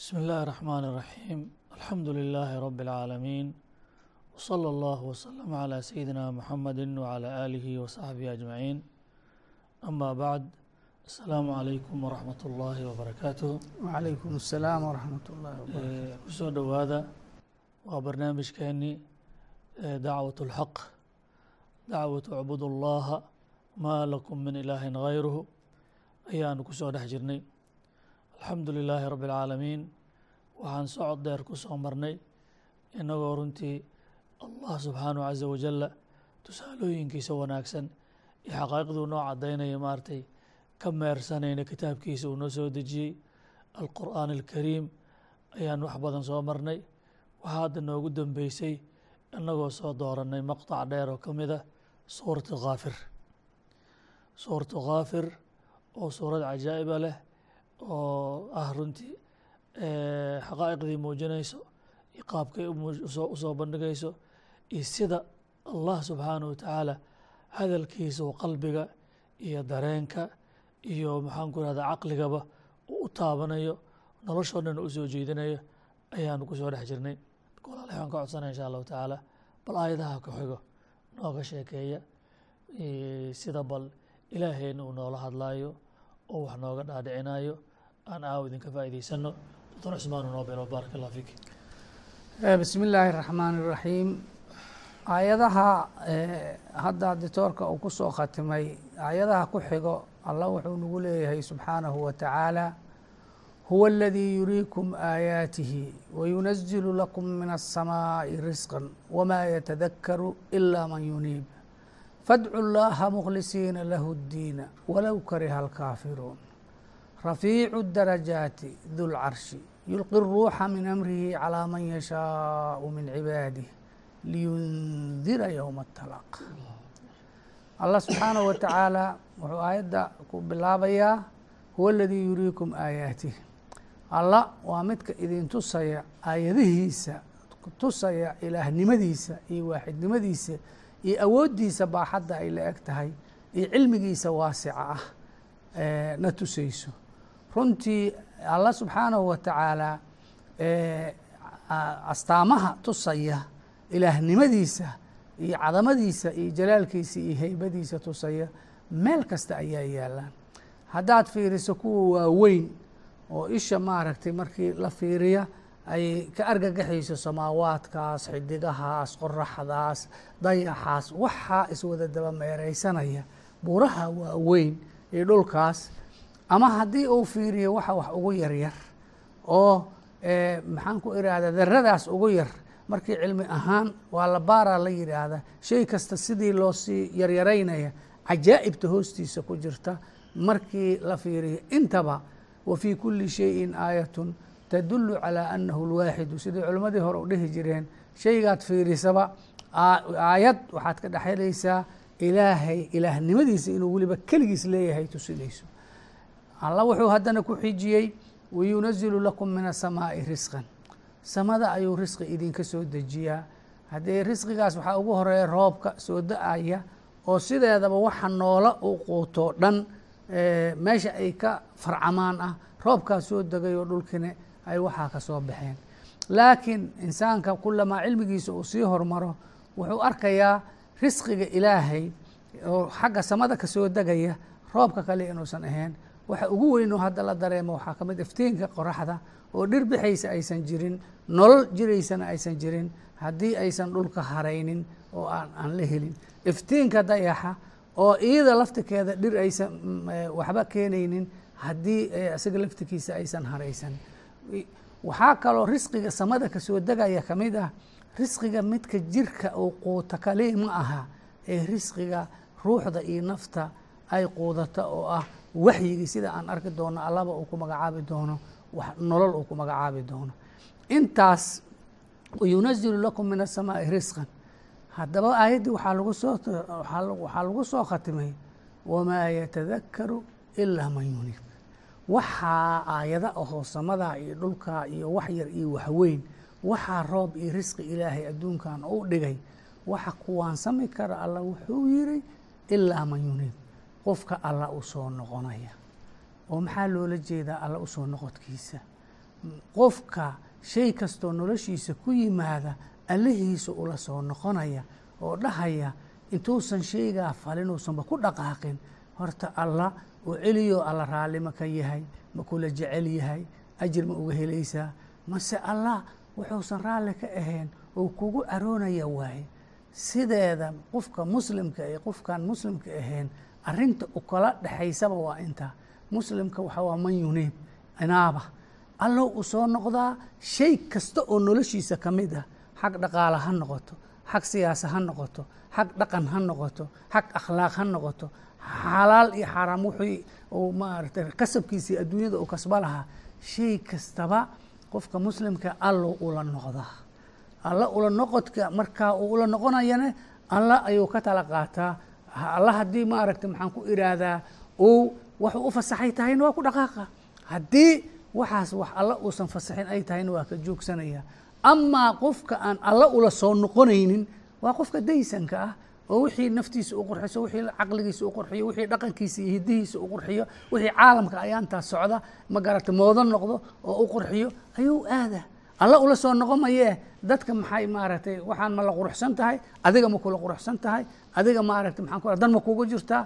بسم الله الرحمن الرحيم الحمد لله رب العالمين وصلى الله وسلم على سيدنا محمد وعلى آله وصحبه أجمعين أما بعد السلام عليكم ورحمة الله وبركاته وعليكم السلام ورحمة الله وبركاته kusoo dhowaada waa barnaamijkeeni dacwaة الحق dacwaة اعbud الlaha ma lakum min ilaahi غayruhu ayaanu kusoo dhex jirnay alxamdu lilaahi rabi اlcaalamiin waxaan socod dheer ku soo marnay inagoo runtii allah subxaanahu caza wajala tusaalooyinkiisa wanaagsan iyo xaqaa'iqduu noo cadaynaya maaragtay ka meersanayna kitaabkiisa uu noo soo dejiyey. Alqur'aan alkariim ayaan wax badan soo marnay. Waxaa hadda noogu dambeysay inagoo soo dooranay maqطac dheer oo ka mid ah suuratu khaafir suuratu khaafir oo suurad cajaa'iba leh oo ah runtii xaqaa'iqdii muujinayso iyo qaabkay u soo bandhigayso iyo sida allah subxaanaه wa tacaala hadalkiisa uu qalbiga iyo dareenka iyo maxaan ku irahda caqligaba uu u taabanayo noloshoo dhan u soo jeedinayo ayaanu ku soo dhex jirnay. Walaal waxaan ka codsanaya insha allahu tacaala bal aayadaha ku xigo nooga sheekeeya sida bal ilaaheyna uu noola hadlaayo oo wax nooga dhaadhicinayo aan aaw idinka faa'idaysano doctor cusmaan noo bilo baaraka allah fiik bismi illaahi الraxmaan الraxiim aayadaha hadda ditoorka uu ku soo khatimay aayadaha ku xigo allah wuxuu nagu leeyahay subxaanahu wa tacaala huwa اladii yuriikum aayaatihi wayunazilu lakum min الsamaaءi risqa wma yatadakaru ila man yuniib fadcu اllaha mkhlisiina lahu اddiina walow kariha اlkaafiruun rafiicu الdarajaati du lcarshi yulqi الruuxa min amrihi calىa man yashaau min cibaadih liyundira ywma اtalaq allah subxaanahu wa tacaala wuxuu aayadda ku bilaabayaa huwa aladii yuriikum aayaatih allah waa midka idin tusaya aayadihiisa tusaya ilaahnimadiisa iyo waaxidnimadiisa iyo awooddiisa baaxadda ay la eg tahay iyo cilmigiisa waasica ah na tusayso runtii allah subxaanahu wa tacaala astaamaha tusaya ilaahnimadiisa iyo cadamadiisa iyo jalaalkiisa iyo heybadiisa tusaya meel kasta ayaa yaalaan haddaad fiiriso kuwa waaweyn oo isha maaragtay markii la fiiriya ay ka argagaxayso samaawaadkaas xidigahaas qoraxdaas dayaxaas waxaa iswada daba meereysanaya buuraha waaweyn iyo dhulkaas ama haddii uu fiiriyo waxa wax ugu yaryar oo maxaan ku irahda daradaas ugu yar markii cilmi ahaan waa la baaraa la yidhaahda shay kasta sidii loo sii yaryaraynaya cajaa'ibta hoostiisa ku jirta markii la fiiriyo intaba wa fii kuli shayin aayatun tadulu calaa annahu lwaaxidu sidai culimmadii hore u dhihi jireen shaygaad fiirisaba aayad waxaad ka dhexelaysaa ilaahay ilaahnimadiisa inuu weliba keligiis leeyahay tusinayso allah wuxuu haddana ku xijiyey wayunazilu lakum min asamaa'i risqan. Samada ayuu risqi idinka soo dejiyaa. Haddee risqigaas waxaa ugu horreeya roobka soo da'aya oo sideedaba waxa noola uu quutoo dhan meesha ay ka farcamaan ah roobkaas soo degayoo dhulkine ay waxaa ka soo baxeen. Laakiin insaanka kulamaa cilmigiisa uu sii hormaro wuxuu arkayaa risqiga ilaahay oo xagga samada ka soo degaya roobka kale inuusan ahayn waxa ugu weyn oo hadda la dareemo waxaa ka mid iftiinka qoraxda oo dhir bixaysa aysan jirin nolol jiraysana aysan jirin haddii aysan dhulka haraynin oo aan la helin. Iftiinka dayaxa oo iyada laftikeeda dhir aysan waxba keenaynin haddii isaga laftikiisa aysan haraysan. Waxaa kaloo risqiga samada ka soo degaya ka mid ah risqiga midka jirka uu quuta kali ma aha ee risqiga ruuxda iyo nafta ay quudata oo ah waxyigii sida aan arki doono allaba uu ku magacaabi doono nolol uu ku magacaabi doono. Intaas wayunazilu lakum min asamaa'i risqan haddaba aayaddii waxaa lagu soo khatimay wamaa yatadakaru ilaa man yuniib waxaa aayada ahoo samadaa iyo dhulkaa iyo wax yar iyo waxweyn waxaa roob iyo risqi ilaahay adduunkan u dhigay. Waxa kuwaansami kara alla wuxuu yiri ilaa man yuniib qofka alla u soo noqonaya. Oo maxaa loola jeedaa alla u soo noqodkiisa? Qofka shay kastoo noloshiisa ku yimaada allihiisa ula soo noqonaya oo dhahaya intuusan shaygaa falin uusanba ku dhaqaaqin horta alla oo celiyo alla raallima ka yahay ma kula jecel yahay ajir ma uga helaysaa. Mase allah wuxuusan raalli ka ahayn oo kugu aroonaya waaye. Sideeda qofka muslimka iyo qofkaan muslimka ahayn arrinta u kala dhexaysaba waa inta. Muslimka waxa waa man yuniib inaaba. Allow u soo noqdaa shay kasta oo noloshiisa ka mid ah. Xag dhaqaale ha noqoto xag siyaasa ha noqoto xag dhaqan ha noqoto xag akhlaaq ha noqoto. Xalaal iyo xaaraam wixii uu maaragtay kasabkiisii adduunyada uu kasba lahaa. Shay kastaba qofka muslimka allow ula noqdaa. Alla ula noqodka markaa uu ula noqonayana alla ayuu ka tala qaataa alla haddii maaragtay maxaan ku iraahdaa uu waxuu u fasaxay tahayna waa ku dhaqaaqa. Haddii waxaas wax alla uusan fasaxin ay tahayna waa ka joogsanaya. Amaa qofka aan alla ula soo noqonaynin waa qofka daysanka ah oo wixii naftiisa u qurxiso wixii caqligiisa u qurxiyo wixii dhaqankiisa iyo hidihiisa u qurxiyo wixii caalamka ayaantaa socda ma garata moodo noqdo oo u qurxiyo ayuu aada alla ula soo noqon mayee dadka maxay maaragtay waxaan ma la quruxsan tahay adiga ma kula quruxsan tahay adiga maaragtay maxaan ku dan ma kuga jirtaa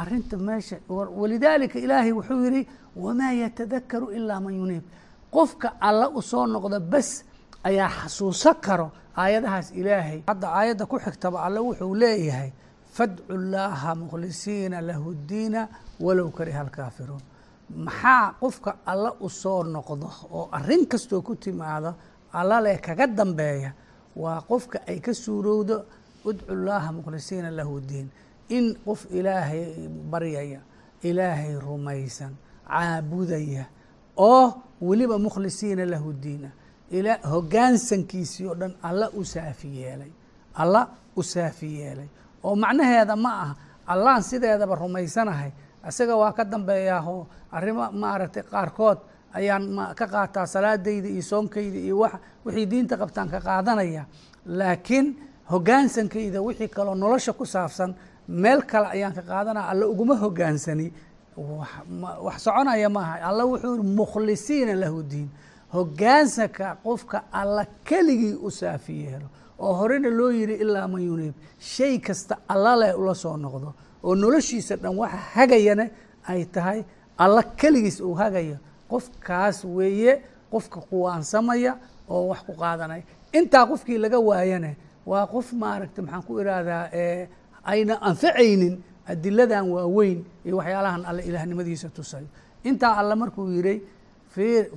arrinta meesha walidaalika ilaahay wuxuu yidhi wamaa yatadakaru ilaa man yuniib. Qofka alla u soo noqda bas ayaa xasuusan karo aayadahaas ilaahay. Hadda aayadda ku xigtaba alle wuxuu leeyahay fadcu llaaha mukhlisiina lahu diina walow kariha alkaafiruun maxaa qofka alla u soo noqdo oo arrin kastoo ku timaado alla leh kaga dambeeya waa qofka ay ka suurowdo udcu llaaha mukhlisiina lahu diin. In qof ilaahay baryaya ilaahay rumaysan caabudaya oo weliba mukhlisiina lahu diina. Hoggaansankiisii oo dhan alla u saafi yeelay alla u saafi yeelay. Oo macnaheeda ma aha allaan sideedaba rumaysanahay isaga waa ka dambeeyaahoo arrimo maaragtay qaarkood ayaan ka qaataa salaadayda iyo soonkayda iyo wa wixii diinta qabtaan ka qaadanaya. Laakiin hoggaansankayda wixii kaloo nolosha ku saabsan meel kale ayaan ka qaadanaya alla uguma hoggaansani wax soconaya maaha. Alla wuxuu yihi mukhlisiina lahu diin. Hoggaansanka qofka alla keligii u saafi yeelo. Oo horena loo yidhi ilaa man yuniib shay kasta alla leh ula soo noqdo oo noloshiisa dhan waxa hagayana ay tahay alla keligiis uu hagayo. Qofkaas weeye qofka kuwaansamaya oo wax ku qaadanaya intaa qofkii laga waayana waa qof maaragta maxaan ku ihahdaa ayna anfacaynin adiladan waaweyn iyo waxyaalahan alle ilaahnimadiisa tusayo. Intaa alle markuu yihi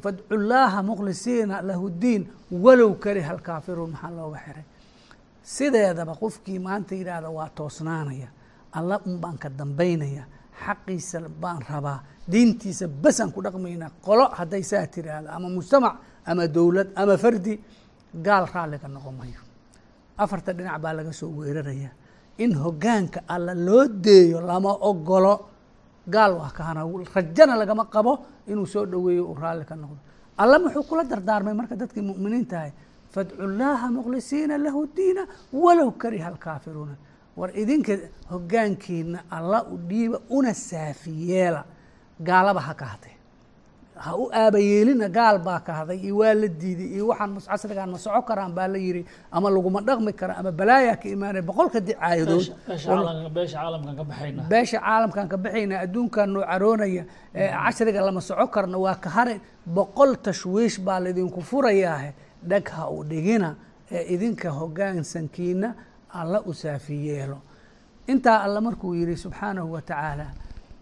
fadcu llaaha mukhlisiina lahu diin walow kariha alkaafiruun maxaa looga xiray. Sideedaba qofkii maanta yidhaahda waa toosnaanaya alla un baan ka dambaynaya xaqiisa baan rabaa diintiisa basaan ku dhaqmaynaa qolo hadday saa tiraahda ama mujtamac ama dowlad ama fardi gaal raalliga noqon mayo afarta dhinac baa laga soo weeraraya. In hoggaanka alla loo deeyo lama ogolo gaal waa kahana rajana lagama qabo inuu soo dhoweeyo uu raalli ka noqdo. Alla muxuu kula dardaarmay marka dadkii mu'miniin tahay fadcu llaaha mukhlisiina lahu diina walow kariha alkaafiruuna war idinka hoggaankiina alla u dhiiba una saafi yeela gaalaba ha kahdee ha u aabayeelina gaal baa kahday iyo waa la diiday iyo waxaan casrigaan ma soco karaan baa la yiri ama laguma dhaqmi kara ama balaayaa ka imaanaya boqolka dicaayadood beesha caalamkan ka baxayna. Ka adduunkan noo caroonaya casriga lama soco karno waa ka hare. Boqol tashwiish baa laydinku furayaahe dhag ha u dhigina ee idinka hoggaansankiina alla u saafi yeelo. Intaa alla markuu yidhi subxaanahu wa tacaala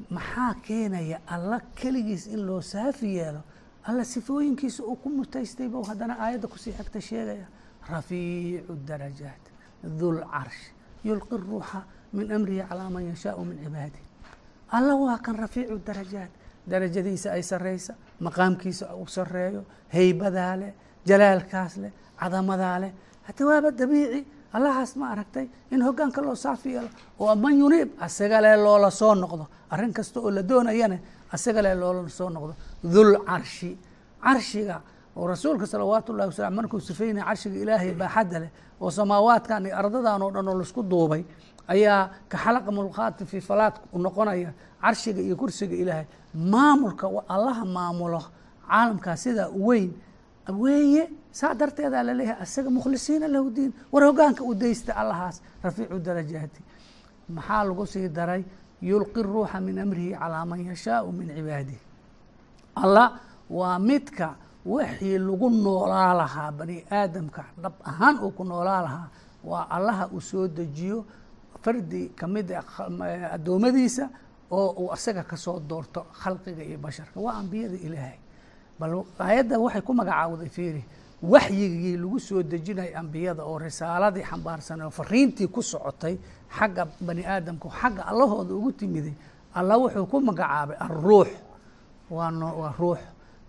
maxaa keenaya alla keligiis in loo saafi yeelo? Alla sifooyinkiisa uu ku mutaystay bou haddana aayadda ku sii xigta sheegaya. Rafiicu darajaat dul carsh yulqi ruuxa min amrihi calaa man yashaau min cibaadih alla waa kan rafiicu darajaat. Darajadiisa ay sarreysa maqaamkiisa uu sarreeyo heybadaa leh jalaalkaas leh cadamadaa leh hata waaba dabiici allahaas ma aragtay in hoggaanka loo yeelo oo man yuniib asaga le loola soo noqdo. Arrin kasta oo la doonayana asaga le loola soo noqdo. Dul carshi. Carshiga oo rasuulka salawaatu ullahi wasalam markuu sifeynaya carshiga ilaahay baaxadda leh oo samaawaadkan iyo ardadan oo dhan oo la isku duubay ayaa ka xalaqa mulqaati fi falaad noqonaya carshiga iyo kursiga ilaahay. Maamulka allaha maamulo caalamkaa sidaa weyn. Weeye saa darteedaa la leeyahay asaga mukhlisiina lahu diin. War hogaanka u daysta allahaas rafiicu darajaati. Maxaa lagu sii daray? Yulqi ruuxa min amrihi calaa man yashaau min cibaadihi. Allah waa midka wixii lagu noolaa lahaa bani aadamka dhab ahaan uu ku noolaa lahaa waa allaha uu soo dejiyo fardi ka mid addoommadiisa oo uu asaga ka soo doorto khalqiga iyo basharka. Waa ambiyada ilaahay. Bal aayadda waxay ku magacaawday fiiri waxyigii lagu soo dejinaya ambiyada oo risaaladii xambaarsanay oo fariintii ku socotay xagga bani aadamka xagga allahooda ugu timiday allah wuxuu ku magacaabay alruux waa no waa ruux.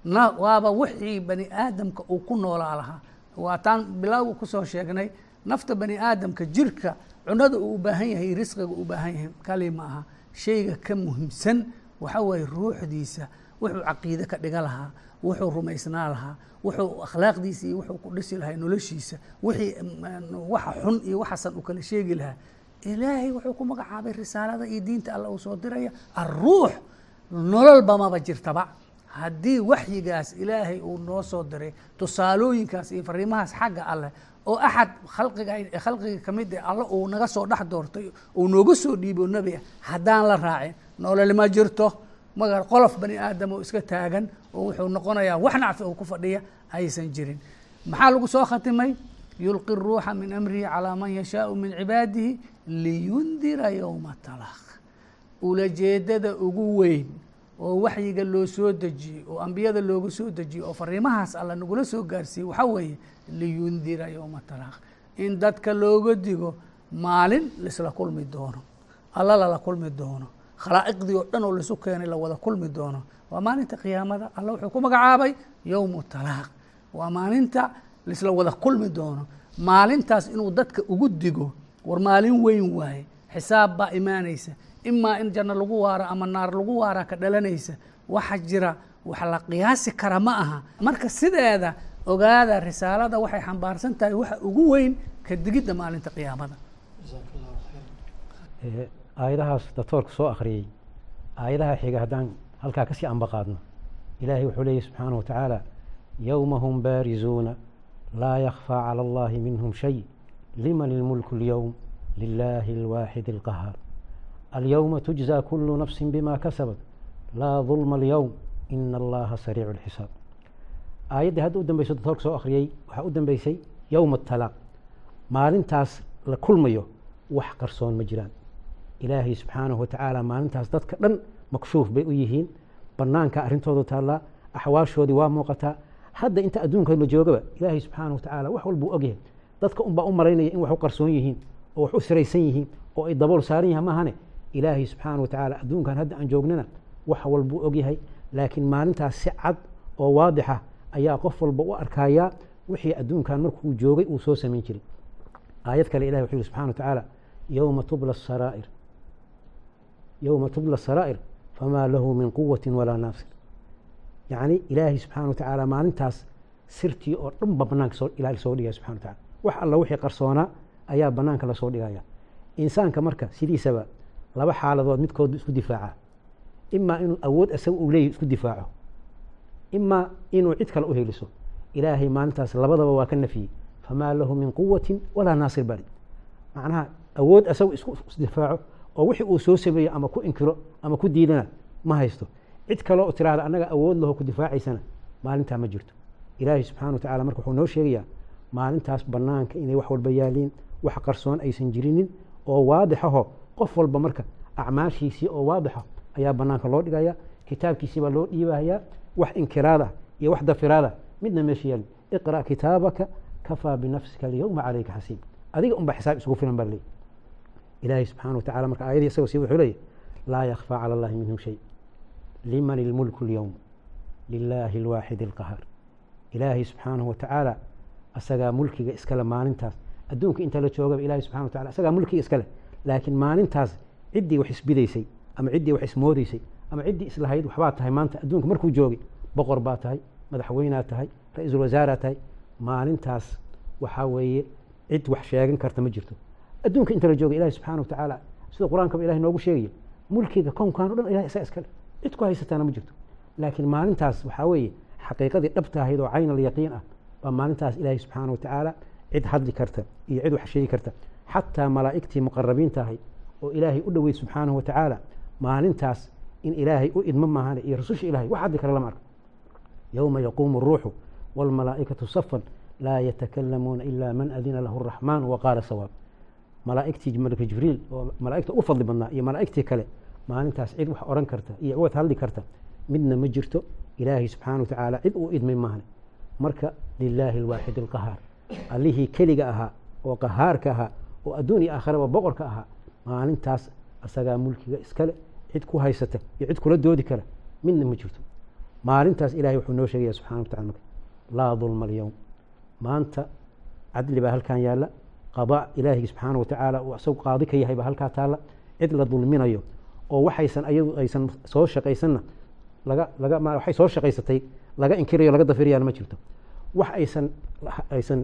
Na waaba wixii bani aadamka uu ku noolaa lahaa. Waataan bilowga ku soo sheegnay nafta bani aadamka jirka cunada uu u baahan yahay risqiga u baahan yahay kali ma aha shayga ka muhiimsan waxa weeye ruuxdiisa wuxuu caqiide ka dhiga lahaa wuxuu rumaysnaa lahaa wuxuu akhlaaqdiisa iyo wuxuu ku dhisi lahaa noloshiisa wixii waxa xun iyo waxasan uu kala sheegi lahaa. Ilaahay wuxuu ku magacaabay risaalada iyo diinta alla uu soo diraya aruux nololba maba jirtaba. Haddii waxyigaas ilaahay uu noo soo diray tusaalooyinkaas iyo fariimahaas xagga alleh oo axad khalqiga khalqiga ka mid ah alla uu naga soo dhex doortay uu nooga soo dhiibo nebi ah haddaan la raacin nolol ma jirto maga qolof bani aadam oo iska taagan oo wuxuu noqonayaa wax nacfi oo ku fadhiya aysan jirin. Maxaa lagu soo khatimay? Yulqi ruuxa min amrihi calaa man yashaau min cibaadihi liyundira yowma talaq ulajeedada ugu weyn oo waxyiga loo soo dejiyey oo ambiyada looga soo dejiyey oo fariimahaas alla nagula soo gaarsiiyey waxaa weeye liyundira yowma talaq in dadka looga digo maalin laisla kulmi doono. Alla lala kulmi doono khalaa'iqdii oo dhan oo laisu keenay la wada kulmi doono. Waa maalinta qiyaamada alla wuxuu ku magacaabay yowmu talaaq. Waa maalinta laisla wada kulmi doono. Maalintaas inuu dadka ugu digo war maalin weyn waaye. Xisaab baa imaanaysa. Imaa in janno lagu waaro ama naar lagu waaraa ka dhalanaysa waxa jira wax la qiyaasi kara ma aha. Marka sideeda ogaada risaalada waxay xambaarsan tahay waxa ugu weyn ka digidda maalinta qiyaamada aayadahaas doctoorka soo akhriyey aayadaha xiga haddaan halkaa kasii ambaqaadno ilaahay wuxuu leeyahy subxaanaه wa tacaala yowma hum baarizuuna laa yakfى calى اllahi minhum shay liman اlmulku اlyowm lilahi اlwaaxid اlqahaar alyowma tujzى kulu nafsi bima kasabat laa dulma اlyowm ina allaha sariicu اlxisaab aayaddii hadda u dambeyso doctoorka soo akhriyey waxaa u dambeysay yowma talaaq maalintaas la kulmayo wax qarsoon ma jiraan ilaahay subxaanahu wa tacaala maalintaas dadka dhan makshuuf bay u yihiin. Banaanka arrintoodu taallaa axwaashoodii waa muuqataa hadda inta adduunka la joogaba ilaahay subxaanahu wa tacaala wax walbuu ogyahay dadka unbaa u maraynaya in wax u qarsoon yihiin oo wax u siraysan yihiin oo ay dabool saaran yahay maahane? Ilaahay subxaanahu wa tacaala adduunkan hadda aan joognana wax walbuu ogyahay laakiin maalintaas si cad oo waadixa ayaa qof walba u arkayaa wixii adduunkan markuu joogay uu soo samayn jiray. Aayad kale ilahi wuxuu yihi subxana wa yowma tubla saraa'ir yowma tubla saraa'ir famaa lahu min quwati walaa naasir yacni ilaahay subxaana wa tacaala maalintaas sirtii oo dhan ba banaanka ilaali soo dhigaya subxana wa tacala wax alla wixii qarsoonaa ayaa banaanka la soo dhigaya insaanka marka sidiisaba laba xaaladood midkoodba isku difaaca imaa inuu awood isaga uu leeyahy isku difaaco imaa inuu cid kale u heliso ilaahay maalintaas labadaba waa ka nafiyey famaa lahu min quwati walaa naasir bari macnaha awood isagu isku isdifaaco oo wixii uu soo sameeyo ama ku inkiro ama ku diidana ma haysto. Cid kaleo tiraahda annaga awood laho ku difaacaysana. Maalintaa ma jirto. Ilaahay subxana wa tacala marka wuxuu noo sheegayaa maalintaas banaanka inay wax walba yaaliin wax qarsoon aysan jirinin oo waadixaho qof walba marka acmaashiisii oo waadixa ayaa banaanka loo dhigaya kitaabkiisii baa loo dhiibahayaa wax inkiraada iyo wax dafiraada midna meesha yaalin. Iqra' kitaabaka kafaa binafsika alyowma calayka xasiib adiga unba xisaab isugu filan baa leey ilaahay subxana wa tacala marka aayadii isagoo sii wuxuu leeyahy laa yakfى calى اllahi minhum shay liman اlmulku اlyowm lilaahi اlwaaxid اlqahaar ilaahay subxaanahu watacaala asagaa mulkiga iskale maalintaas adduunka inta la joogaba ilahay subxana watacala asagaa mulkiga iskale laakiin maalintaas ciddii wax isbidaysay ama ciddii wax ismoodaysay ama ciddii islahayd waxbaa tahay maanta adduunka markuu joogay boqor baa tahay madaxweynaa tahay ra-iisul wasaaraa tahay maalintaas waxaa weeye cid wax sheegan karta ma jirto adduunka inta la jooga ilahi subxana wa tacaala sida qur'aankaba ilahi noogu sheegaya mulkiga koonkan o dhan ilahi isaa iskale cid ku haysataana ma jirto. Laakiin maalintaas waxaa weeye xaqiiqadii dhabta ahayd oo cayn alyaqiin ah baa maalintaas ilaahi subxaana wa tacaala cid hadli karta iyo cid wax sheegi karta. Xataa malaa'igtii muqarabiinta ahayd oo ilaahay u dhoweyd subxaanahu wa tacaala maalintaas in ilaahay u idmo maahane iyo rasusha ilahay wax hadli kara lama arko. Yowma yaquumu aruuxu waalmalaa'ikatu safan laa yatakallamuuna ila man adina lahu araxmaan wa qaala sawaab malaa'igtii malaka jibriil oo malaa'igta u fadli badnaa iyo malaa'igtii kale maalintaas cid wax oran karta iyo cid hadli karta midna ma jirto. Ilaahay subxaana wa tacaala cid uu idmay maahane marka lilaahi alwaaxid alqahaar. Allihii keliga ahaa oo qahaarka ahaa oo adduun iyo aakharaba boqorka ahaa maalintaas asagaa mulkiga iskale cid ku haysata iyo cid kula doodi kara midna ma jirto. Maalintaas ilahay wuxuu noo sheegaya subxana wa tacala laa dulma alyowm maanta cadli baa halkan yaalla qadaa ilaahigi subxaana wa tacaala uu isagu qaadi ka yahay baa halkaa taalla cid la dulminayo oo waxaysan ayadu aysan soo shaqaysanna laga laga waxay soo shaqaysatay laga inkirayo laga dafirayaana ma jirto. Wax aysan aysan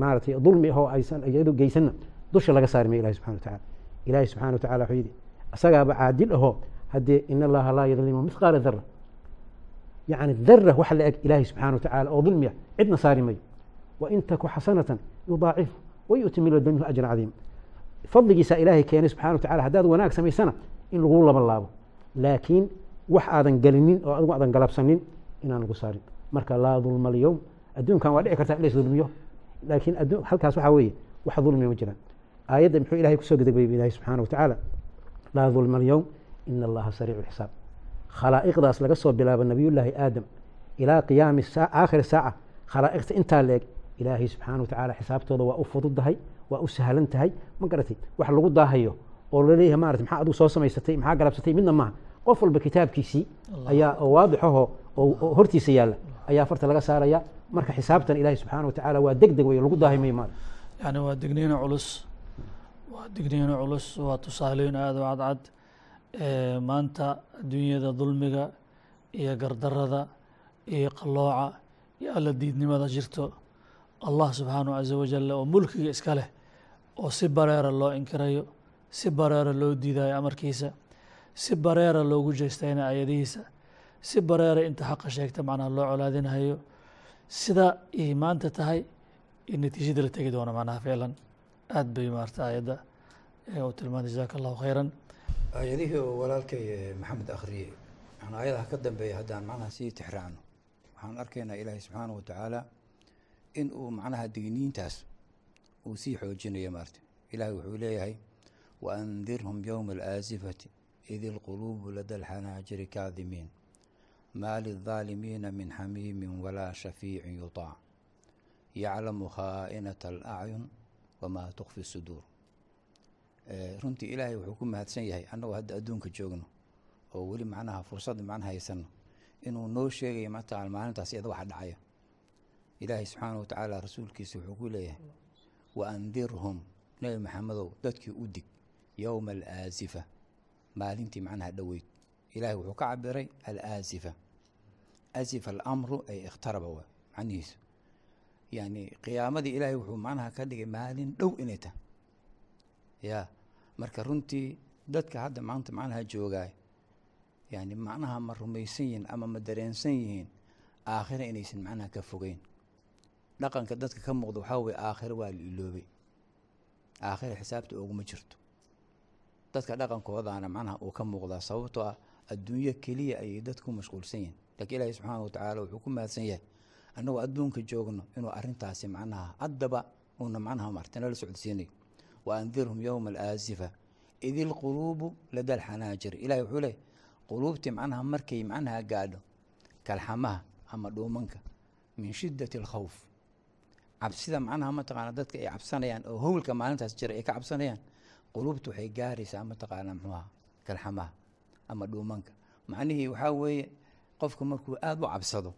maaratay dulmi ahoo aysan iyadu geysanna dusha laga saari mayo ilahi subxana wa tacala ilahi subxana wa tacala wuxuu yidhi asagaaba caadil ahoo haddee in allaha laa yadlimu mithqaala dara yacni dara wax la eg ilaahi subxana wa tacala oo dulmi ah cidna saari mayo. Wain taku xasanatan yudaacif wayu'ti min ladunhu ajran cadiima fadligiisaa ilaahay keenay subxana wa tacala haddaad wanaag samaysana in lagu laba laabo laakiin wax aadan gelinin oo adigu aadan galabsanin inaan lagu saarin. Marka laa dulma alyowm adduunkan waa dhici kartaa in lays dulmiyo. Laakiin halkaas waxaa weeye wax dulmi ma jiraan. Aayadda muxuu ilahay ku soo gedegbayay ilahi subxaana wa tacaala laa dulma alyowm ina allaha sariicu lxisaab khalaa'iqdaas laga soo bilaabo nabiyullaahi aadam ilaa qiyaami aakhiri saaca. Khalaa'iqta intaa la eg ilaahay subxaana wa tacaala xisaabtooda waa u fududahay waa u sahlan tahay ma garatay wax lagu daahayo oo la leeyahay maarata maxaa adigu soo samaysatay maxaa galabsatay midna maaha. Qof walba kitaabkiisii ayaa oo waadixaho oo hortiisa yaalla ayaa farta laga saaraya. Marka xisaabtan ilahi subxaana wa tacaala waa deg deg wey lagu daahay mayo maarata yani waa digniino culus. Waa digniino culus waa tusaaleyn aada u cadcad maanta adduunyada dulmiga iyo gardarada iyo qalooca iyo alla diidnimada jirto allah subxaanahu caza wajal oo mulkiga iska leh oo si bareera loo inkirayo si bareera loo diidayo amarkiisa si bareera loogu jeestayna aayadihiisa si bareera inta xaqa sheegta macnaha loo colaadinahayo sida ay maanta tahay in natiijada la tegi doono macnaha ficlan aad bay maarata aayadda u tilmaantay jazaaka allahu khayran. Aayadihii oo walaalkay maxamed akhriyey yani aayadaha ka dambeeya haddaan macnaha sii tixraacno. Waxaan arkaynaa ilaahay subxaanahu watacaala in uu macnaha digniintaas uu sii xoojinayo maarta. Ilaahay wuxuu leeyahay waandirhum yowma alaasifati id ilquluubu lada alxanaajiri kaadimiin maa lildaalimiina min xamiimin walaa shafiicin yutaac yaclamu khaa'inata alacyun wamaa tukfi suduur. Runtii ilaahay wuxuu ku mahadsan yahay annagoo hadda adduunka joogno oo weli macnaha fursadda macnaha haysano inuu noo sheegayo mataqan maalintaas iyada waxa dhacaya ilaahay subxaana wa tacaala rasuulkiisa wuxuu ku leeyahay wa andirhum. Nebi maxamedow dadkii u dig yowma alaasifa maalintii macnaha dhoweyd ilaahay wuxuu ka cabiray alaasifa asifa alamru ay ikhtaraba wa macnihiisu. Yani qiyaamadii ilaahay wuxuu macnaha ka dhigay maalin dhow inay tahay. Ya marka runtii dadka hadda maanta macnaha joogaay yani macnaha ma rumaysan yihiin ama ma dareensan yihiin aakhira inaysan macnaha ka fogeyn dhaqanka dadka ka muuqda waxaa weye aakhiro waa la iloobay. Aakhira xisaabta oguma jirto. Dadka dhaqankoodaana macnaha uu ka muuqdaa sababtoo ah adduunyo keliya ayay dadku mashquulsan yihiin. Laakiin ilaahi subxaana wa tacaala wuxuu ku mahadsan yahay annagoo adduunka joogno inuu arrintaasi macnaha haddaba uuna macnaha marta nala socodsiinayo. Wa andirhum yowma alaasifa id ilquluubu lada alxanaajir ilahi wuxuu leey quluubtii macnaha markay macnaha gaadho kalxamaha ama dhuumanka min shiddati alkhawf cabsida macnaha mataqaana dadka ay cabsanayaan oo howlka maalintaas jira ay ka cabsanayaan quluubta waxay gaaraysaa mataqaana muxuuha kalxamaha ama dhuumanka. Macnihii waxaa weeye qofka markuu aada u cabsado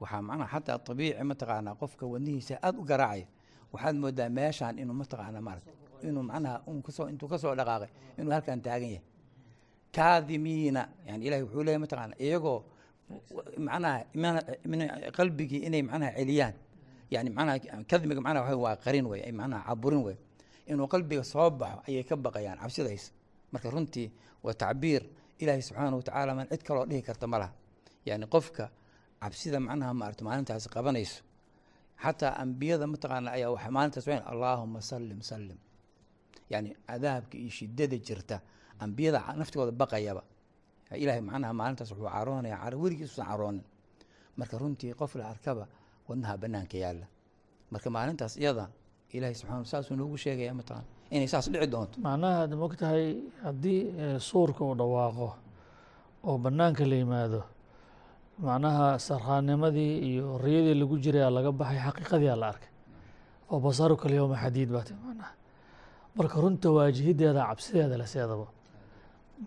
waxaa macnaha xataa abiici mataqaanaa qofka wadnihiisa aada u garaacaya. Waxaad moodaa meeshaan inuu mataqaanaa maarata inuu macnaha intuu ka soo dhaqaaqay inuu halkan taagan yahay. Kaadimiina yani ilahi wuxuu leeyahy mataqaana iyagoo macnaha qalbigii inay macnaha celiyaan yani macnaha kadmiga waxa waa qarin wey ay caburin wey inuu qalbiga soo baxo ayay ka baqayaan cabsidays marka runtii waa tacbiir ilaahay subxaana watacaala man cid kaloo dhihi karta ma laha yani qofka cabsida macnaha maarata maalintaas qabanayso xataa ambiyada mataqaana ayaa waxa maalintaas wa allaahuma sallim sallim yani cadaabka iyo shidada jirta ambiyada naftigooda baqayaba ilahay macnaha maalintaas wuxuu caroonaya caro weligiisusan caroonin marka runtii qof la arkaba wadnaha banaanka yaalla. Marka maalintaas iyada ilahay subxana saasuu noogu sheegaya mataqana inay saas dhici doonto. Macnaha ad mogtahay haddii suurka uu dhawaaqo oo banaanka la yimaado macnaha sarhaanimadii iyo riyadii lagu jiray aa laga baxay xaqiiqadii aa la arkay. Oo basaruka alyowma xadiid baa ti macnaha. Marka runta waajihideeda cabsideeda la seedaba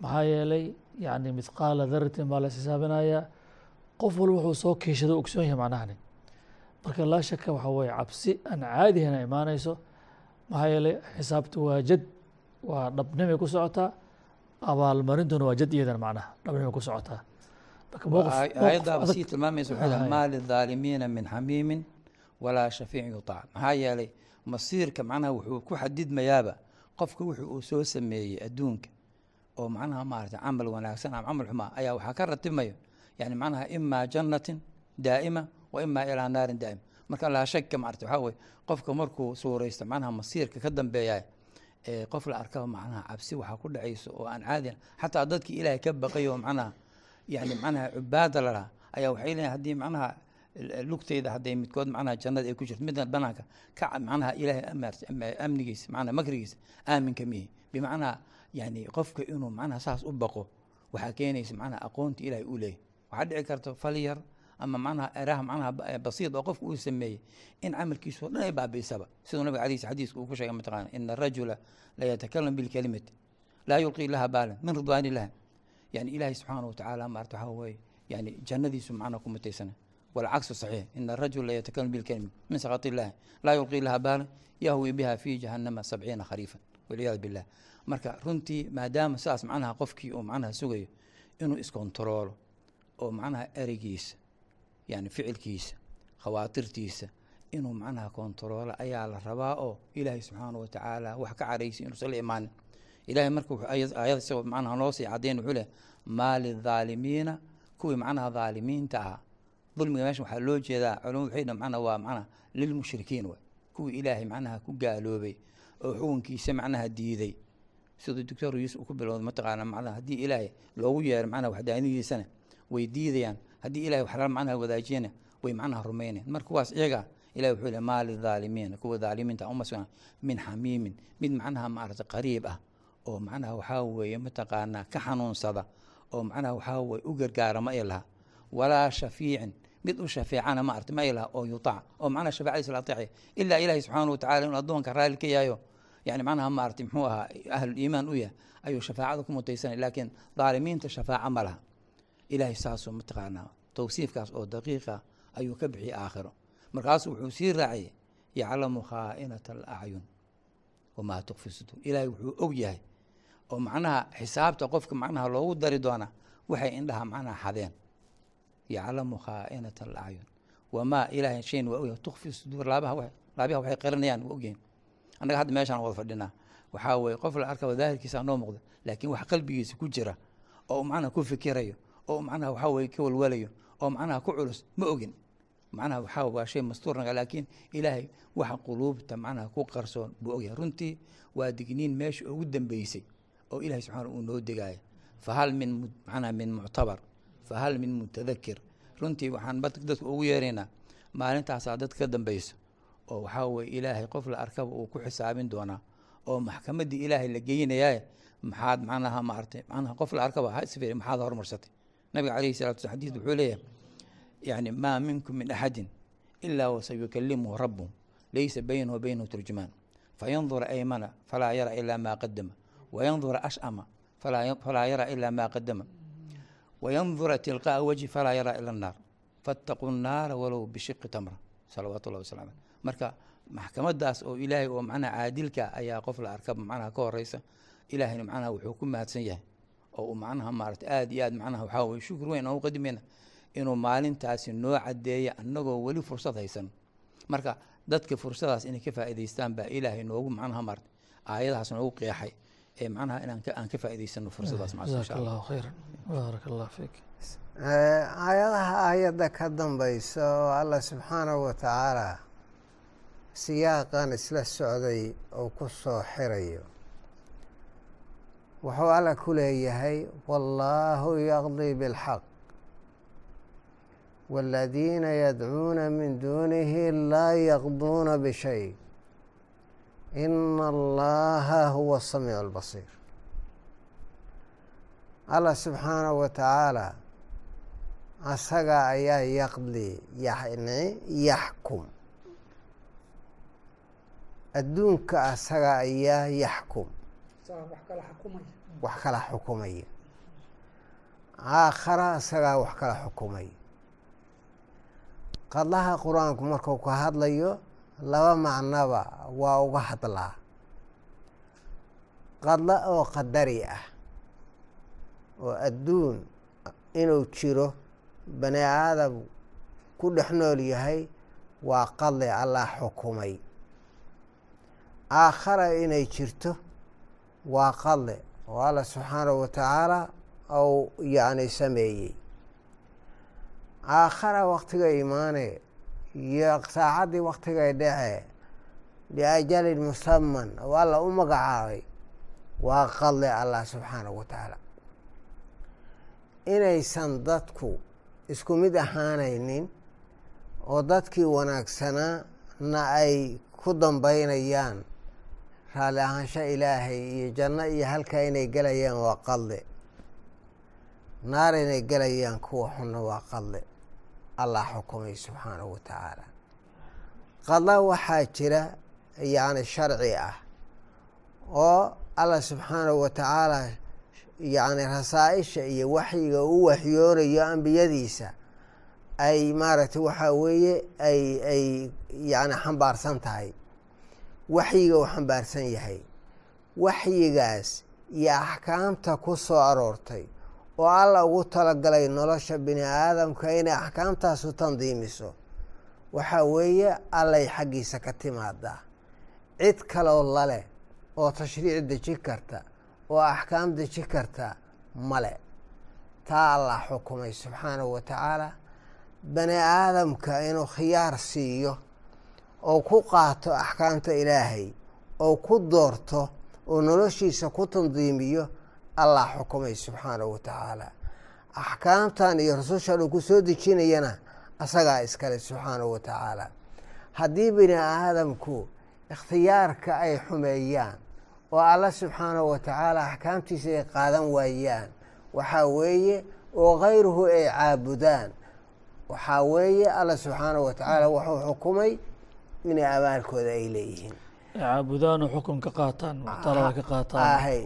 maxaa yeelay yani mithqaala daratin baa la xisaabinayaa qof walba wuxuu soo kiishado ogsoon yahay macnahani marka laa shaka waxa weye cabsi aan caadihana imaanayso maxaa yeelay xisaabta waa jad waa dhabnimay ku socotaa abaalmarintuna waa jad iyadana macnaha dhabnimay ku socotaa aayaddaaba sii tilmaamaysa maa lidaalimiina min xamiimin walaa shafiicin yutaac maxaa yeelay masiirka macnaha wuxuu ku xadidmayaaba qofka wuxuu uu soo sameeyey adduunka oo macnaha maarata camal wanaagsan ama camal xumaa ayaa waxaa ka ratibmayo yani macnaha imaa jannatin daa'ima wa imaa ilaa naarin daa'ima marka laa shaka maarata waxaa weye qofka markuu suuraysto macnaha masiirka ka dambeeya ee qof la arkaba macnaha cabsi waxaa ku dhacayso oo aan caadi xataa dadkii ilaahay ka baqay oo macnaha yani macnaha cubaada lalahaa ayaa waxay leeyihiin haddii macnaha lugtayda hadday midkood macnaha jannada ay ku jirto midna banaanka ka macnaha ilaahay amnigiisa macnaha makrigiisa aaminka mihi. Bimacnaa yani qofka inuu macnaha saas u baqo waxaa keenaysa macnaha aqoonta ilaahay uu leeyahy waxaa dhici karta fal yar ama manaha eraha manaha basiid oo qofka uu sameeyey in camalkiisu o dhan ay baabiisaba. Siduu nabiga ala xadiiska uu ku sheegay mataqaana ina arajula la yatakalam bilkelimati laa yulqii laha baalan min ridwaani illahi yani ilaahay subxaana watacaala maarta waxaa weeye yani jannadiisu macnaa ku mutaysana. Walcagsu saxiix ina arajula la yatakalam bilkelimati min sakati illahi laa yulqii laha baalan yahwi biha fii jahannama sabciina khariifan. Walciyaadu billah marka runtii maadaama sidaas macnaha qofkii uu macnaha sugayo inuu iskontaroolo oo macnaha ereygiisa yani ficilkiisa khawaatirtiisa inuu macnaha kontaroolo ayaa la rabaa oo ilaahay subxaana wa tacaala wax ka caraysa inuusan imaanin ilahay marka aayada isagoo macnaha noo sii caddeyn wuxuu leh maa lidaalimiina kuwii macnaha dhaalimiinta ahaa. Dulmiga meesha waxaa loo jeedaa culamadu waxay dhan macnaha waa macnaha lilmushrikiin waay. Kuwii ilaahay macnaha ku gaaloobay oo xukunkiisa macnaha diiday. Siduu doctor yuusuf uu ku bilowday mataqaana macnaha haddii ilaahay loogu yeero macnaha waxdaanidiisana way diidayaan haddii ilahay waxla macnaha wadaajiyana way macnaha rumaynayan marka kuwaas iyaga ilahi wuxuu leh maa lidaalimiina kuwa dhaalimiinta uma sugna min xamiimin. Mid macnaha maarata qariib ah oo macnaha waxaa weeye mataqaanaa ka xanuunsada oo macnaha waxaa weye u gargaara ma i laha walaa shafiicin. Mid u shafeecana ma arti ma i laha oo yutaac oo macnaha shafacadiisa la ateecaya ilaa ilaahi subxaana watacala inuu addoonka raalli ka yahayo yani macnaha ma arti muxuu ahaa ahluliimaan u yahay ayuu shafaacada ku mutaysanay laakiin dhaalimiinta shafaaca ma laha ilaahay saasoo mataqaanaa tawsiifkaas oo daqiiqa ayuu ka bixiyey aakhiro. Markaasuu wuxuu sii raaciyey yaclamu khaa'inata alacyun wamaa tukfi suduur. Ilaahay wuxuu og yahay oo macnaha xisaabta qofka macnaha loogu dari doonaa waxay indhaha macnaha xadeen. Yaclamu khaa'inata alacyun wamaa ilaahay shayn waa ogyahay tukfi suduur laabaha laabiha waxay qarinayaan waa ogyahin annaga hadda meeshaan wada fadhinaa. Waxaa weye qof la arkaba daahirkiisa noo muuqda laakiin wax qalbigiisa ku jira oo macnaha ku fikirayo oo macnaha waxaa weye ka walwalayo oo macnaha ku culus ma ogin. Macnaha waxaa waa shay mastuurnaga laakiin ilaahay waxa quluubta macnaha ku qarsoon buu ogyahay. Runtii waa digniin meesha ugu dambeysay oo ilahay subxaana uu noo degaaya fahal min macnaha min muctabar fahal min mutadakir runtii waxaan dadka ugu yeeraynaa maalintaasaa dadka ka dambeyso oo waxaa weye ilaahay qof la arkaba uu ku xisaabin doonaa oo maxkamaddii ilaahay la geynayaa maxaad macnaha maartay macnaha qof la arkaba ha isfiri maxaad horumarsatay nabiga calayhi salatu slam xadiis wuxuu leeyahay yani maa minkum min axadin ilaa wasayukalimuhu rabuhu laysa baynahu wa baynahu turjumaan. Fayandura aymana falaa yara ilaa maa qadama wayandura ashama falaa yara ilaa maa qadama wayandura tilqa'a wajhi falaa yara ila annaar fattaquu naara walow bishiqi tamra. Salawaatu llahi wasalam aleh marka maxkamadaas oo ilaahay oo macnaha caadilka ayaa qof la arka macnaha ka horeysa ilaahayna macnaha wuxuu ku mahadsan yahay oo uu macnaha maarata aada iyo aad macnaha waxaa weye shukr weyn aan u qadimayna inuu maalintaasi noo caddeeya annagoo weli fursad haysan. Marka dadka fursadaas inay ka faa'iidaystaan baa ilaahay noogu macnaha maarata aayadahaas noogu qeexay ee macnaha inaan ka aan ka faa'iidaysano fursadaas macnaha insha jazaaka allah. Allahu khayran. Baaraka allah fiik aayadaha aayadda ka dambaysa oo allah subxaanahu wa tacaala siyaaqan isla socday oo ku soo xirayo wuxuu alla ku leeyahay wallaahu yaqdii bilxaq. Waaladiina yadcuuna min duunihi laa yaqduuna bishay. Ina allaha huwa asamiicu albasiir allah subxaanahu wa tacaala asaga ayaa yaqdi yani yaxkum. Adduunka asaga ayaa yaxkum wax kala xukumaya aakhara asagaa wax kala xukumaya qadlaha qur'aanku markuu ka hadlayo laba macnoba waa uga hadlaa qadlo oo qadari ah oo adduun inuu jiro bani aadam ku dhex nool yahay waa qadli allah xukumay. Aakhara inay jirto waa qadli oo allah wa tacaala ou yacni sameeyey. Aakhara waktiga imaane iyo saacaddii waktigay dhece liajalin musaman oo alla u magacaabay waa qadli allah subxaanahu wa tacaala. Inaysan dadku isku mid ahaanaynin oo dadkii wanaagsanaa na ay ku dambaynayaan raalli ahaansho ilaahay iyo janno iyo halkaa inay gelayaan waa qadli naar inay gelayaan kuwa xunna waa qadli allah xukumay subxaanahu wa tacaala. Qadla waxaa jira yacni sharci ah oo allah subxaanahu wa tacaala yacni rasaa-isha iyo waxyiga u waxyoonayo ambiyadiisa ay maaragtay waxaa weeye ay ay yacni xambaarsan tahay waxyiga uu xambaarsan yahay. Waxyigaas iyo axkaamta ku soo aroortay oo alla ugu talagalay nolosha bini aadamka inay axkaamtaasu tandiimiso waxaa weeye allay xaggiisa ka timaadaa. Cid kaloo laleh oo tashriic deji karta oo axkaam deji karta male taa allah xukumay subxaanahu wa tacaala bani aadamka inuu khiyaar siiyo oo ku qaato axkaamta ilaahay oo ku doorto oo noloshiisa ku tandiimiyo allah xukumay subxaanahu wa tacaala. Axkaamtan iyo rasushan uu ku soo dejinayana asagaa iskale subxaanahu wa tacaala. Haddii bini aadamku ikhtiyaarka ay xumeeyaan oo alla subxaanahu wa tacaala axkaamtiisa ay qaadan waayaan waxaa weeye oo kayruhu ay caabudaan waxaa weeye alla subxaanahu wa tacaala wuxuu xukumay inay abaalkooda ay leeyihiin. Caabudaanu xukun ka qaataan talada ka qaataan. ahay.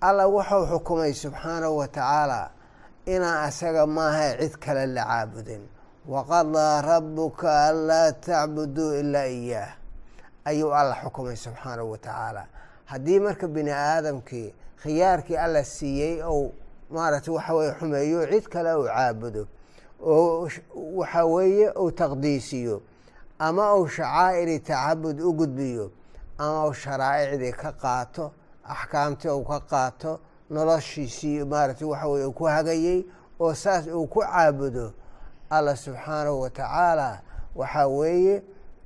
Alla wuxuu xukumay subxaanahu wa tacaala inaan asaga maaha cid kale la caabudin. Waqadaa rabuka anlaa tacbuduu ilaa iyaah ayuu alla xukumay subxaanahu wa tacaala. Haddii marka bini aadamkii khiyaarkii alla siiyey ou maaragtay waxa weye xumeeyo cid kale uu caabudo oo waxa weeye uu taqdiisiyo ama uu shacaa'iri tacabud u gudbiyo ama uu sharaa'icdii ka qaato axkaamtii uu ka qaato noloshiisii maaragtay waxa weye uu ku hagayey oo saas uu ku caabudo allah subxaanahu wa tacaala waxaa weeye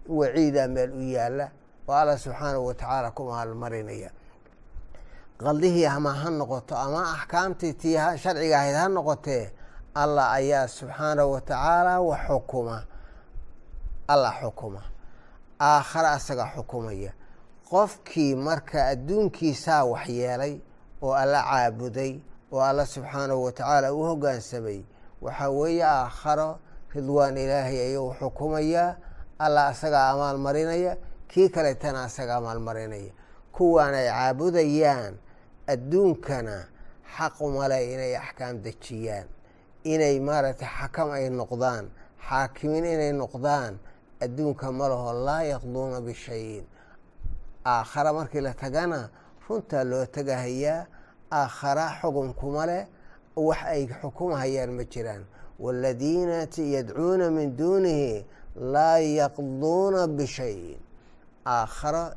waciidaa meel u yaalla oo allah subxaanahu wa tacaala ku maalmarinaya. Qaldihii ama ha noqoto ama axkaamtii tii sharciga ahayd ha noqotee allah ayaa subxaanahu wa tacaala wax xukuma allah xukuma. Aakhare asaga xukumaya. Qofkii marka adduunkiisaa waxyeelay oo alla caabuday oo alla subxaanahu wa tacaala u hoggaansamay waxaa weeye aakharo ridwaan ilaahay ayuu xukumayaa alla asagaa amaalmarinaya kii kaleetana asaga amaalmarinaya kuwaan ay caabudayaan adduunkana xaq umale inay axkaam dejiyaan. Inay maaragtay xakam ay noqdaan xaakimiin inay noqdaan adduunka ma laho laa yaqduuna bishayin. Aakhara markii la tagana runtaa loo tagahayaa aakhara xukunkuma leh wax ay xukumahayaan ma jiraan. Waaladiina yadcuuna min duunihi laa yaqduuna bishayin. Aakharo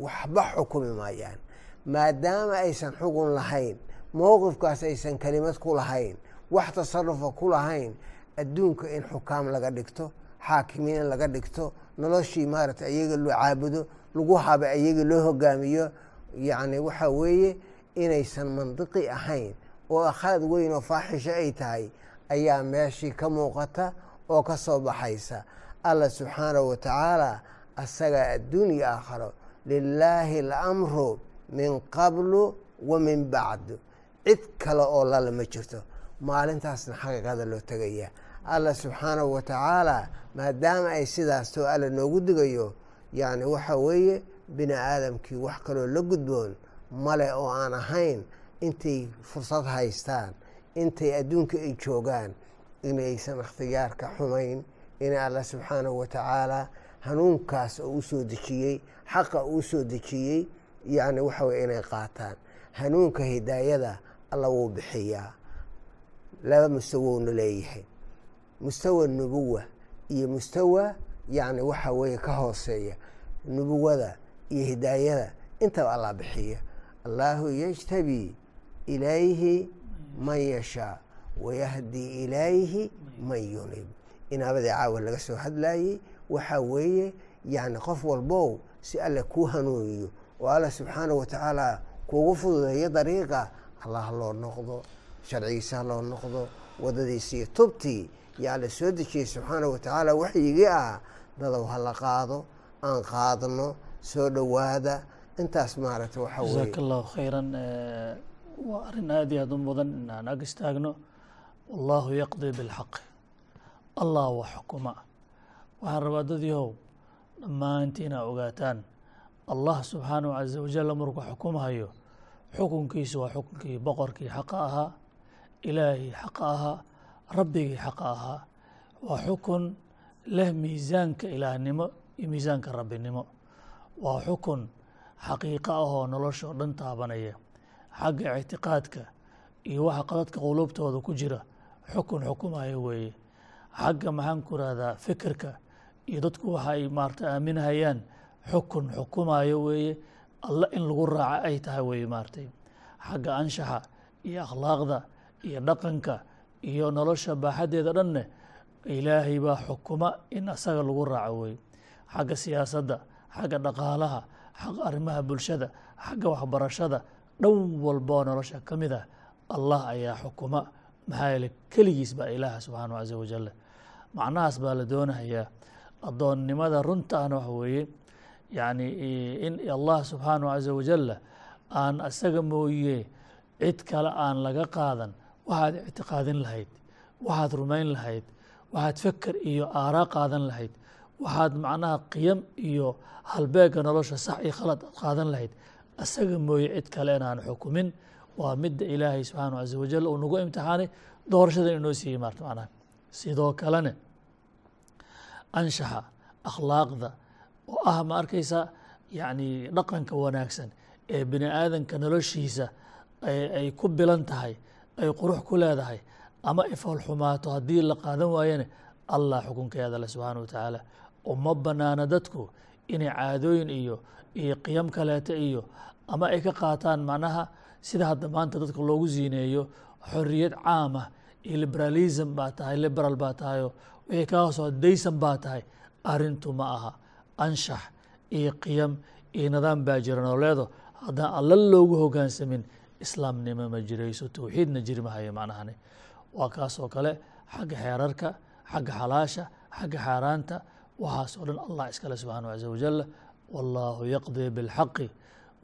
waxba xukumi maayaan. Maadaama aysan xugun lahayn mowqifkaas aysan kelimad ku lahayn wax tasarufa ku lahayn adduunka in xukaam laga dhigto xaakimiin in laga dhigto noloshii maaragtay ayaga loo caabudo lagu haba ayaga loo hogaamiyo. Yacni waxa weeye inaysan mandiqi ahayn oo akhlaad weyn oo faaxisho ay tahay ayaa meeshii ka muuqata oo ka soo baxaysa. Allah subxaanahu wa tacaala asagaa adduun iyo aakharo lilaahi alamru min qablu wa min bacdu. Cid kale oo lala ma jirto. Maalintaasna xaqiiqada loo tegaya allah subxaanahu wa tacaala maadaama ay sidaas too alla noogu digayo yacni waxa weeye bini aadamkii wax kaloo la gudboon male oo aan ahayn intay fursad haystaan intay adduunka ay joogaan inaysan ikhtiyaarka xumayn in alla subxaanahu wa tacaala hanuunkaas oo u soo dejiyey xaqa uu soo dejiyey yacni waxa weye inay qaataan. Hanuunka hidaayada alla wuu bixiyaa. Laba mustawowna leeyahay mustawa nubuwa iyo mustawa yacni waxa weeye ka hooseeya nubuwada iyo hidaayada intaba allah bixiya allahu yajtabii ilayhi man yashaa wayahdi ilayhi man yunib. Inaabadii caawa laga soo hadlayey waxaa weeye yacni qof walbow si alle kuu hanuuniyo oo alla subxaanahu wa tacaala kuugu fududeeyo dariiqa allah loo noqdo sharcigiisa ha loo noqdo wadadiisi iyo tubtii yaa la soo dejiyey subxaanahu wa tacaala waxyigii ah dadow ha la qaado aan qaadno soo dhowaada. Intaas maaragta waxa weye jazaaka allahu khayran waa arrin aad iyo aad u mudan inaan ag istaagno. Wallahu yaqdi bilxaqi allah waa xukuma. Waxaan rabaa dadyahow dhammaantii inaa ogaataan. Allah subxaanahu caza wajal markuu xukumahayo xukunkiisu waa xukunkii boqorkii xaqa ahaa ilaahii xaqa ahaa rabbigii xaqa ahaa waa xukun leh miisaanka ilaahnimo iyo miisaanka rabbinimo. Waa xukun xaqiiqo ahoo nolosha dhan taabanaya. Xagga ictiqaadka iyo waxa qadadka quluubtooda ku jira xukun xukumaya weeye. Xagga maxaan ku rahdaa fikirka iyo dadku waxa ay maarata aaminahayaan xukun xukumayo weeye. Alla in lagu raaca ay tahay weeye maaratay xagga anshaxa iyo akhlaaqda iyo dhaqanka iyo nolosha baaxaddeeda dhanne ilaahay baa xukuma in asaga lagu raaco weeye xagga siyaasadda xagga dhaqaalaha xagga arrimaha bulshada xagga waxbarashada dhan walba oo nolosha ka mid ah allah ayaa xukuma. Maxaa yeele keligiis baa ilaaha subxaanahu caza wajal macnahaas baa la doonahayaa addoonnimada runtaana waxa weeye yacni in allah subxaanahu caza wajalla aan asaga mooye cid kale aan laga qaadan waxaad ictiqaadin lahayd. Waxaad rumayn lahayd. Waxaad feker iyo aaraa qaadan lahayd. Waxaad macnaha qiyam iyo halbeega nolosha sax iyo khalad aad qaadan lahayd. Asaga mooye cid kale inaan xukumin. Waa midda ilaahay subxaanahu caza wajal uu nagu imtixaanay doorashadan inoo siiyey maarta macnaha. Sidoo kalene anshaxa akhlaaqda oo ah ma arkaysaa yacni dhaqanka wanaagsan ee bini aadanka noloshiisa ay ku bilan tahay ay qurux ku leedahay ama ifalxumaato haddii la qaadan waayane allah xukunkeeda le subxaana wa tacaala uma banaana dadku inay caadooyin iyo iyo qiyam kaleeta iyo ama ay ka qaataan macnaha sida hadda maanta dadka loogu siineeyo xoriyad caamah iyo liberalism baa tahay liberal baa tahayo wixii kaa soo daysan baa tahay arrintu ma aha. Anshax iyo qiyam iyo nidaam baa jira nooleedo haddaan alla loogu hogaansamin islaamnimo ma jirayso towxiidna jiri mahayo macnahani. Waa kaasoo kale xagga xeerarka xagga xalaasha xagga xaaraanta waxaasoo dhan allah iskale subxaanahu caza wajal wallaahu yaqdii bilxaqi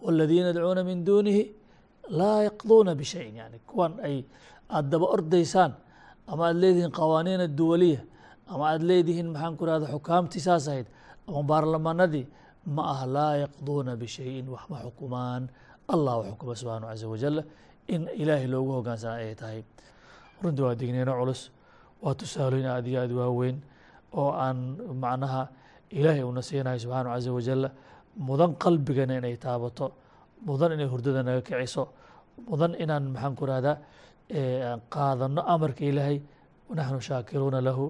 waaladiina yadcuuna min duunihi laa yaqduuna bishayin. Yani kuwan ay aada daba ordaysaan ama aad leedihiin qawaaniin aduwaliya ama aad leedihiin maxaan ku rahda xukaamtii saas ahayd ama baarlamaanadii ma ah laa yaqduuna bishayin wax ma xukumaan allah xukuma subxaanahu caza wajal in ilaahay loogu hogaansana ay tahay. Runtii waa digniino culus waa tusaalooyin aad iyo aad waaweyn oo aan macnaha ilaahay uuna siinayo subxaanahu caza wajalla mudan qalbigana inay taabato mudan inay hurdada naga kiciso mudan inaan maxaan ku rahdaa qaadano amarka ilaahay wanaxnu shaakiruuna lahu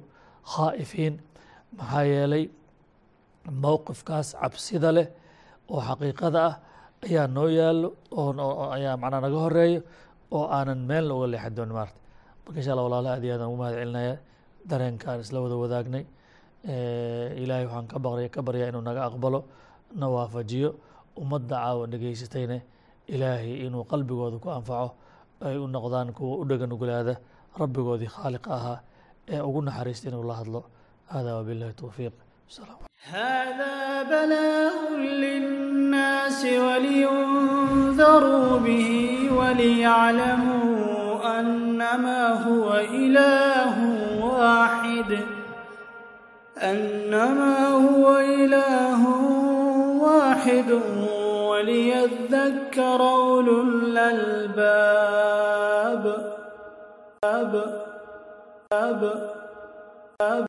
khaa'ifiin. Maxaa yeelay mowqifkaas cabsida leh oo xaqiiqada ah ayaa noo yaalo ayaa macnaa naga horeeyo oo aanan meelna uga leexan doonin maarta. Marka insha allah walaalaha aad iyo aadaan ugu mahad celinaya dareenkaan isla wada wadaagnay ilaahay waxaan ka baqraya ka baryaa inuu naga aqbalo na waafajiyo ummadda caawa dhegeysatayna ilaahay inuu qalbigooda ku anfaco ay u noqdaan kuwa u dhega nuglaada rabbigoodii khaaliqa ahaa ee ugu naxariista inuu la hadlo. Hada wabillahi towfiiq هذا بلاء للناس ولينذروا به وليعلموا أنما هو إله واحد أنما هو إله واحد وليذكر أولو الألباب أب أب أب